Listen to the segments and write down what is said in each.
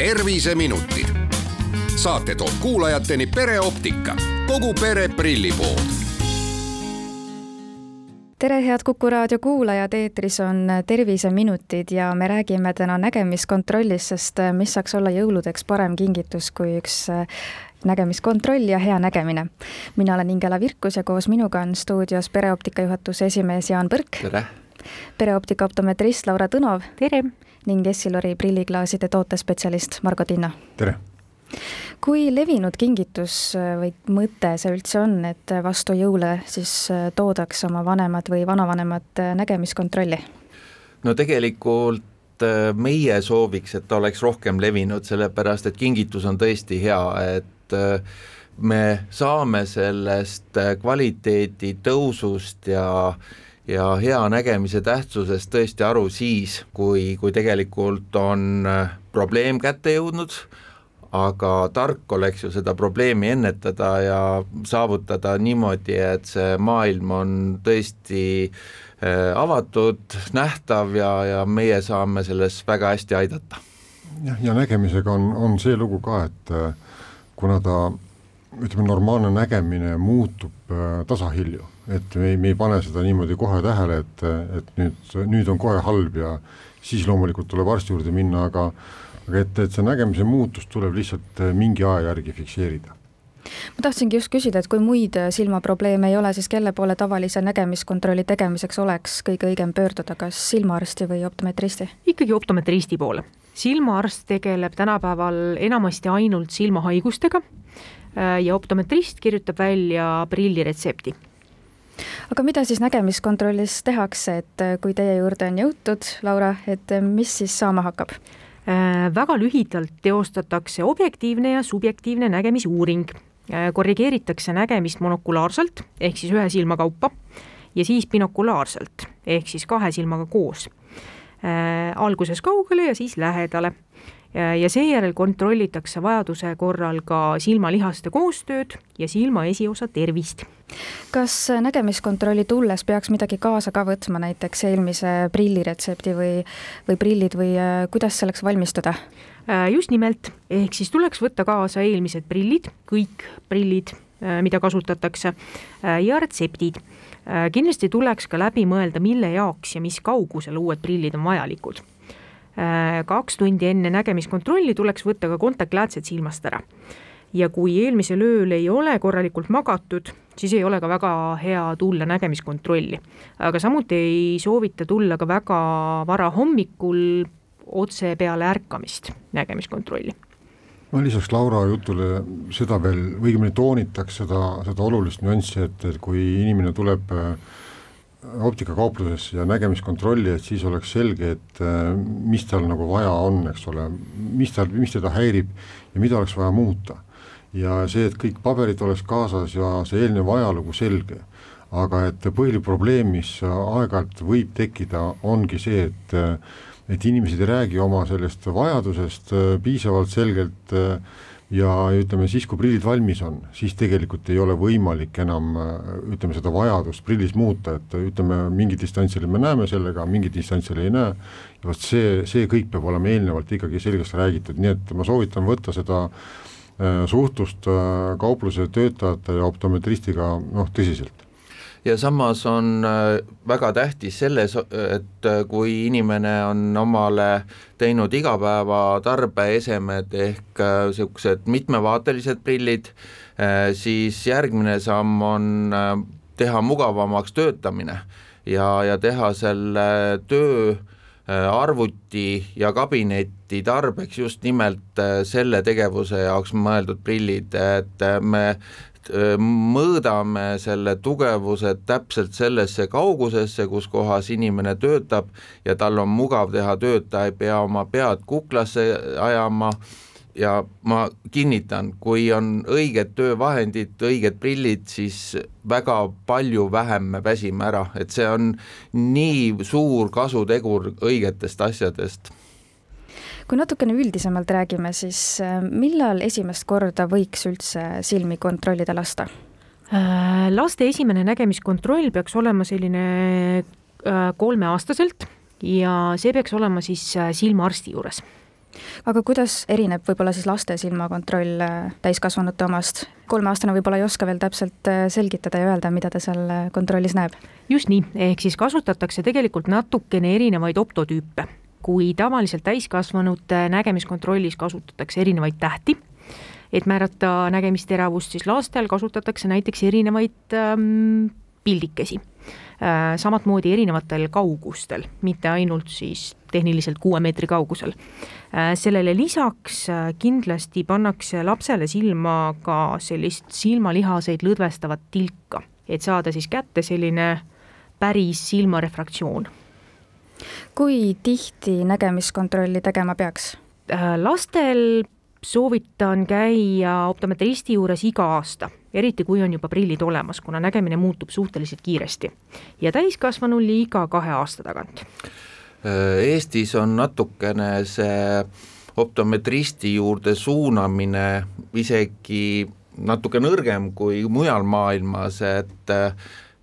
terviseminutid. saate toob kuulajateni pereoptika, kogu pere prillipood tere, head Kuku raadio kuulajad, eetris on Terviseminutid ja me räägime täna nägemiskontrollist, sest mis saaks olla jõuludeks parem kingitus kui üks nägemiskontroll ja hea nägemine. mina olen Ingela Virkus ja koos minuga on stuudios pereoptika juhatuse esimees Jaan Põrk. tere! Pereoptika optometrist Laura Tõnov. tere! ning Essilori prilliklaaside tootespetsialist Margo Tinna. tere! kui levinud kingitus või mõte see üldse on, et vastu jõule siis toodaks oma vanemad või vanavanemad nägemiskontrolli? no tegelikult äh, meie sooviks, et ta oleks rohkem levinud, sellepärast et kingitus on tõesti hea, et äh, me saame sellest äh, kvaliteedi tõusust ja ja hea nägemise tähtsusest tõesti aru siis, kui, kui tegelikult on probleem kätte jõudnud, aga tark oleks ju seda probleemi ennetada ja saavutada niimoodi, et see maailm on tõesti avatud, nähtav ja, ja meie saame selles väga hästi aidata. jah, ja nägemisega on, on see lugu ka, et kuna ta ütleme, normaalne nägemine muutub äh, tasahilju, et me ei, me ei pane seda niimoodi kohe tähele, et, et nüüd, nüüd on kohe halb ja siis loomulikult tuleb arsti juurde minna, aga aga et, et see nägemise muutus tuleb lihtsalt äh, mingi aja järgi fikseerida ma tahtsingi just küsida, et kui muid äh, silmaprobleeme ei ole, siis kelle poole tavalise nägemiskontrolli tegemiseks oleks kõige õigem pöörduda, kas silmaarsti või optometristi? ikkagi optometristi poole. silmaarst tegeleb tänapäeval enamasti ainult silmahaigustega Äh, ja optometrist kirjutab välja prilliretsepti aga mida siis nägemiskontrollis tehakse, et äh, kui teie juurde on jõutud, Laura, et äh, mis siis saama hakkab? väga lühidalt teostatakse objektiivne ja subjektiivne nägemisuuring. korrigeeritakse nägemist monokulaarselt ehk siis ühe silma kaupa ja siis binokulaarselt ehk siis kahe silmaga koos. alguses kaugele ja siis lähedale ja seejärel kontrollitakse vajaduse korral ka silmalihaste koostööd ja silma esiosa tervist. kas nägemiskontrolli tulles peaks midagi kaasa ka võtma, näiteks eelmise prilliretsepti või, või prillid või äh, kuidas selleks valmistuda? Äh, just nimelt, ehk siis tuleks võtta kaasa eelmised prillid, kõik prillid, äh, mida kasutatakse, ja retseptid. kindlasti tuleks ka läbi mõelda, mille jaoks ja mis kaugusel uued prillid on vajalikud Äh, kaks tundi enne nägemiskontrolli tuleks võtta ka kontaktläätsed silmast ära. ja kui eelmisel ööl ei ole korralikult magatud, siis ei ole ka väga hea tulla nägemiskontrolli. aga samuti ei soovita tulla ka väga vara hommikul otse peale ärkamist nägemiskontrolli ma lisaks Laura jutule seda veel, õigemini toonitaks seda, seda olulist nüanssi, et, et kui inimene tuleb äh, optikakauplusesse ja nägemiskontrolli, et siis oleks selge, et äh, mis tal nagu vaja on, eks ole, mis tal, mis teda häirib ja mida oleks vaja muuta. ja see, et kõik paberid oleks kaasas ja see eelnev ajalugu selge, aga et põhiline probleem, mis aeg-ajalt võib tekkida, ongi see, et et inimesed ei räägi oma sellest vajadusest äh, piisavalt selgelt äh, ja ütleme siis, kui prillid valmis on, siis tegelikult ei ole võimalik enam ütleme, seda vajadust prillis muuta, et ütleme, mingi distantsil me näeme sellega, mingi distantsil ei näe, ja vot see, see kõik peab olema eelnevalt ikkagi selgeks räägitud, nii et ma soovitan võtta seda äh, suhtlust äh, kaupluse töötajate ja optometristiga noh, tõsiselt ja samas on äh, väga tähtis selles, et äh, kui inimene on omale teinud igapäevatarbeesemed ehk niisugused äh, mitmevaatelised prillid, siis järgmine samm on teha mugavamaks töötamine ja, ja teha selle töö arvuti ja kabineti tarbeks just nimelt selle tegevuse jaoks mõeldud prillid, et me mõõdame selle tugevuse täpselt sellesse kaugusesse, kus kohas inimene töötab ja tal on mugav teha tööd, ta ei pea oma pead kuklasse ajama. Ja ma kinnitan, kui on õiged töövahendid, õiged prillid, siis väga palju vähem me väsime ära, et see on nii suur kasutegur õigetest asjadest kui natukene üldisemalt räägime, siis äh, millal esimest korda võiks üldse silmi kontrollida lasta? Äh, laste esimene nägemiskontroll peaks olema selline äh, kolmeaastaselt ja see peaks olema siis silmaarsti juures aga kuidas erineb võib-olla siis laste silmakontroll täiskasvanute omast? kolmeaastane võib-olla ei oska veel täpselt selgitada ja öelda, mida ta seal kontrollis näeb. just nii, ehk siis kasutatakse tegelikult natukene erinevaid optotüüpe. Kui tavaliselt täiskasvanute nägemiskontrollis kasutatakse erinevaid tähti, et määrata nägemisteravust, siis lastel kasutatakse näiteks erinevaid ähm, pildikesi Äh, samamoodi erinevatel kaugustel, mitte ainult siis tehniliselt kuue meetri kaugusel. Äh, sellele lisaks äh, kindlasti pannakse lapsele silma ka sellist silmalihaseid lõdvestavat tilka, et saada siis kätte selline päris silmarefraktsioon. Kui tihti nägemiskontrolli tegema peaks? lastel soovitan käia optometristi juures iga aasta, eriti kui on juba prillid olemas, kuna nägemine muutub suhteliselt kiiresti. ja täiskasvanul iga kahe aasta tagant. Eestis on natukene see optometristi juurde suunamine isegi natuke nõrgem kui mujal maailmas, et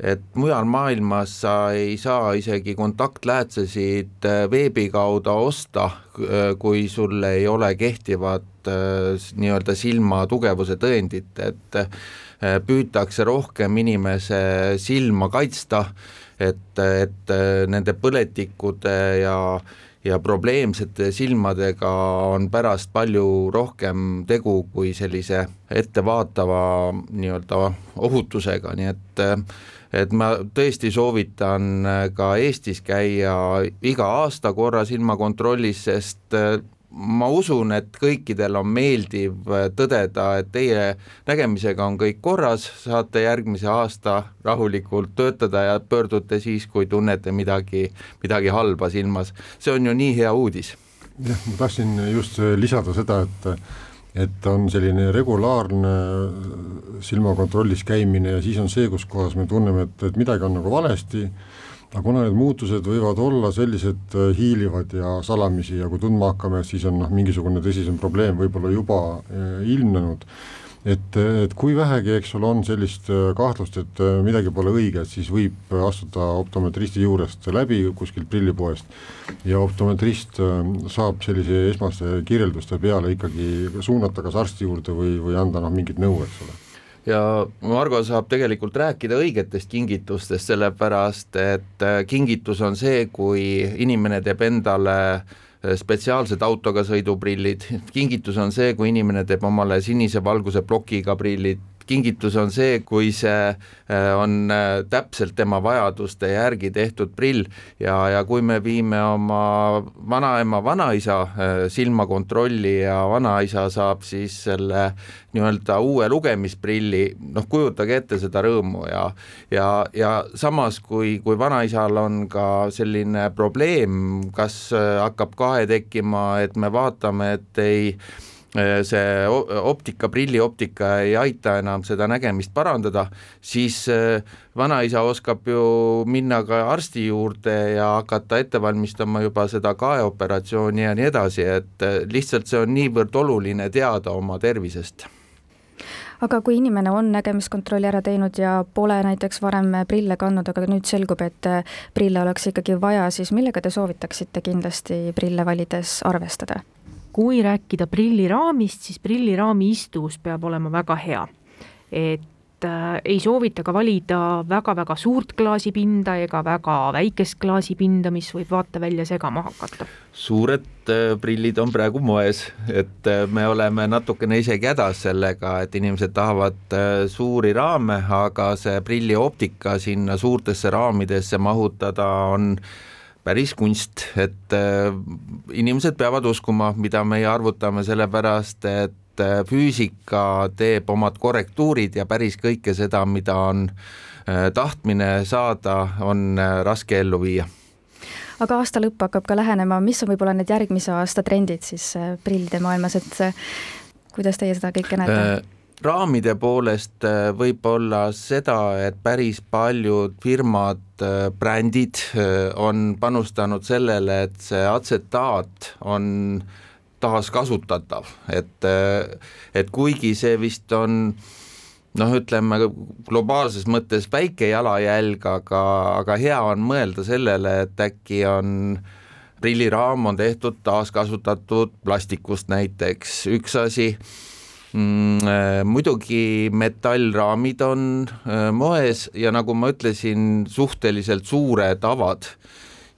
et mujal maailmas sa ei saa isegi kontaktläätsesid äh, veebi kaudu osta, äh, kui sul ei ole kehtivat äh, nii-öelda silma tugevuse tõendit, et püütakse rohkem inimese silma kaitsta, et, et nende põletikude ja ja probleemsete silmadega on pärast palju rohkem tegu kui sellise ettevaatava nii-öelda ohutusega, nii et et ma tõesti soovitan ka Eestis käia iga aasta korra silmakontrollis, sest ma usun, et kõikidel on meeldiv äh, tõdeda, et teie nägemisega on kõik korras, saate järgmise aasta rahulikult töötada ja pöördute siis, kui tunnete midagi, midagi halba silmas. see on ju nii hea uudis. jah, ma tahtsin just lisada seda, et et on selline regulaarne silmakontrollis käimine ja siis on see, kus kohas me tunneme, et, et midagi on nagu valesti, aga kuna need muutused võivad olla sellised äh, hiilivad ja salamisi ja kui tundma hakkame, siis on noh, mingisugune tõsisem probleem võib-olla juba äh, ilmnenud. Et, et kui vähegi, eks ole, on sellist äh, kahtlust, et midagi pole õige, et siis võib astuda optometristi juurest läbi kuskilt prillipoest ja optometrist saab sellise esmaste kirjelduste peale ikkagi suunata kas arsti juurde või, või anda noh, mingit nõu, eks ole ja Margo saab tegelikult rääkida õigetest kingitustest, sellepärast et kingitus on see, kui inimene teeb endale äh, Äh, spetsiaalsed autoga sõiduprillid, kingitus on see, kui inimene teeb omale sinise valguse plokiga prillid, kingitus on see, kui see äh, on äh, täpselt tema vajaduste järgi tehtud prill. Ja, ja kui me viime oma vanaema, vanaisa äh, silmakontrolli ja vanaisa saab siis selle nii-öelda uue lugemisprilli, noh, kujutage ette seda rõõmu ja ja, ja samas, kui, kui vanaisal on ka selline probleem, kas hakkab kahe tekkima, et me vaatame, et ei see optika, prillioptika ei aita enam seda nägemist parandada, siis äh, vanaisa oskab ju minna ka arsti juurde ja hakata ette valmistama juba seda kaeoperatsiooni ja nii edasi, et äh, lihtsalt see on niivõrd oluline teada oma tervisest aga kui inimene on nägemiskontrolli ära teinud ja pole näiteks varem prille kandnud, aga nüüd selgub, et prille oleks ikkagi vaja, siis millega te soovitaksite kindlasti prille valides arvestada? Kui rääkida prilliraamist, siis prilliraami istus peab olema väga hea. et äh, ei soovita ka valida väga-väga suurt klaasipinda ega väga väikest klaasipinda, mis võib vaatevälja segama hakata. suured äh, prillid on praegu moes, et äh, me oleme natukene isegi hädas sellega, et inimesed tahavad äh, suuri raame, aga see prillioptika sinna suurtesse raamidesse mahutada on äh, päris kunst, et äh, inimesed peavad uskuma, mida meie arvutame, sellepärast et äh, füüsika teeb omad korrektuurid ja päris kõike seda, mida on äh, tahtmine saada, on raske ellu viia aga aasta lõpp hakkab ka lähenema, mis on võib-olla need järgmise aasta trendid siis prillide maailmas, et kuidas teie seda kõike näete? Raamide poolest äh, võib olla seda, et päris paljud firmad, äh, brändid äh, on panustanud sellele, et see atsetaat on taaskasutatav, et, et kuigi see vist on noh, ütleme globaalses mõttes väike jalajälg, aga, aga hea on mõelda sellele, et äkki on prilliraam on tehtud taaskasutatud plastikust näiteks, üks asi. Muidugi metallraamid on moes ja nagu ma ütlesin, suhteliselt suured avad.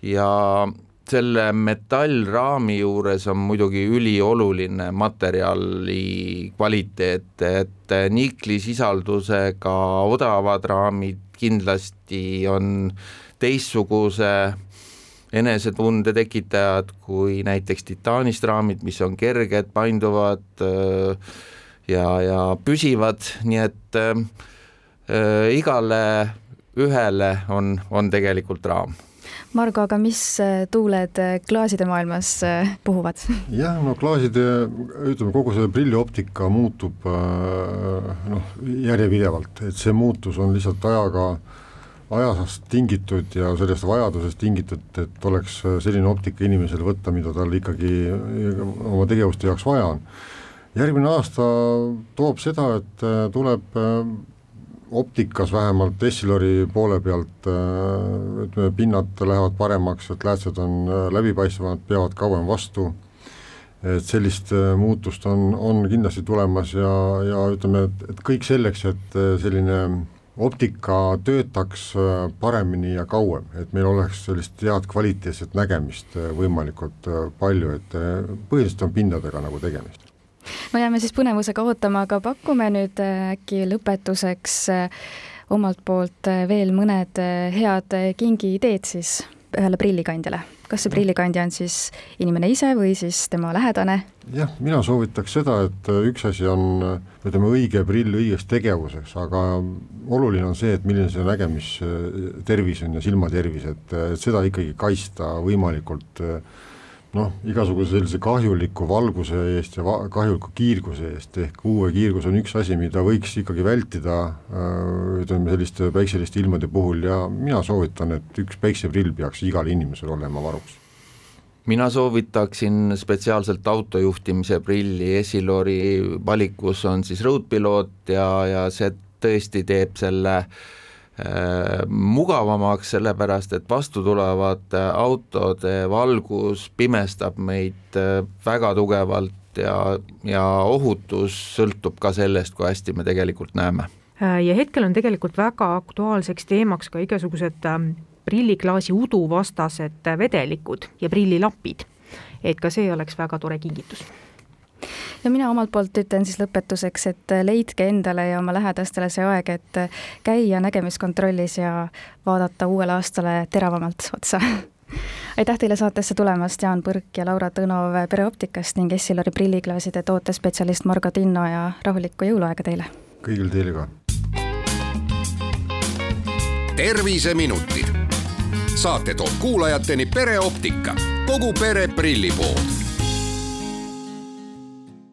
Ja selle metallraami juures on muidugi ülioluline materjali kvaliteet, et niklisisaldusega odavad raamid kindlasti on teistsuguse enesetunde tekitajad kui näiteks titaanist raamid, mis on kerged, painduvad äh, ja, ja püsivad, nii et äh, äh igale ühele on, on tegelikult raam Margo, aga mis äh, tuuled äh, klaaside maailmas äh, puhuvad? jah, no klaaside, ütleme kogu see prillioptika muutub noh, järjepidevalt, et see muutus on lihtsalt ajaga, ajast tingitud ja sellest vajadusest tingitud, et oleks selline optika inimesel võtta, mida tal ikkagi oma tegevuste jaoks vaja on. Järgmine aasta toob seda, et tuleb optikas vähemalt Essilori poole pealt äh, ütleme, pinnad lähevad paremaks, et läätsed on äh, läbipaistvamad, peavad kauem vastu, et sellist äh, muutust on, on kindlasti tulemas ja, ja ütleme, et, et kõik selleks, et selline optika töötaks paremini ja kauem, et meil oleks sellist head kvaliteetset nägemist võimalikult palju, et põhiliselt on pindadega nagu tegemist no jääme siis põnevusega ootama, aga pakume nüüd äh, äkki lõpetuseks äh, omalt poolt äh, veel mõned head kingiideed siis ühele prillikandjale. kas see prillikandja on siis inimene ise või siis tema lähedane? jah, mina soovitaks seda, et üks asi on ütleme, õige prill õigeks tegevuseks, aga oluline on see, et milline see nägemistervis on ja silmatervis, et, et seda ikkagi kaitsta võimalikult äh, noh, igasuguse sellise kahjuliku valguse eest ja va-, kahjuliku kiirguse eest, ehk UV-kiirgus on üks asi, mida võiks ikkagi vältida äh, ütleme, selliste päikseliste ilmade puhul ja mina soovitan, et üks päikseprill peaks igal inimesel olema varuks mina soovitaksin spetsiaalselt autojuhtimise prilli, Essilori valikus on siis Roadpilot ja, ja see tõesti teeb selle Äh, mugavamaks, sellepärast et vastu tulevate autode valgus pimestab meid äh, väga tugevalt ja, ja ohutus sõltub ka sellest, kui hästi me tegelikult näeme. Äh, ja hetkel on tegelikult väga aktuaalseks teemaks ka igasugused ähm, prilliklaasi udu vastased vedelikud ja prillilapid. et ka see oleks väga tore kingitus ja mina omalt poolt ütlen siis lõpetuseks, et leidke endale ja oma lähedastele see aeg, et käia nägemiskontrollis ja vaadata uuele aastale teravamalt otsa aitäh teile saatesse tulemast, Jaan Põrk ja Laura Tõnov Pereoptikast ning Essilori prilliklaaside tootespetsialist Margo Tinno ja rahulikku jõuluaega teile! kõigile teile ka! terviseminutid. saate toob kuulajateni Pereoptika, kogu pere prillipood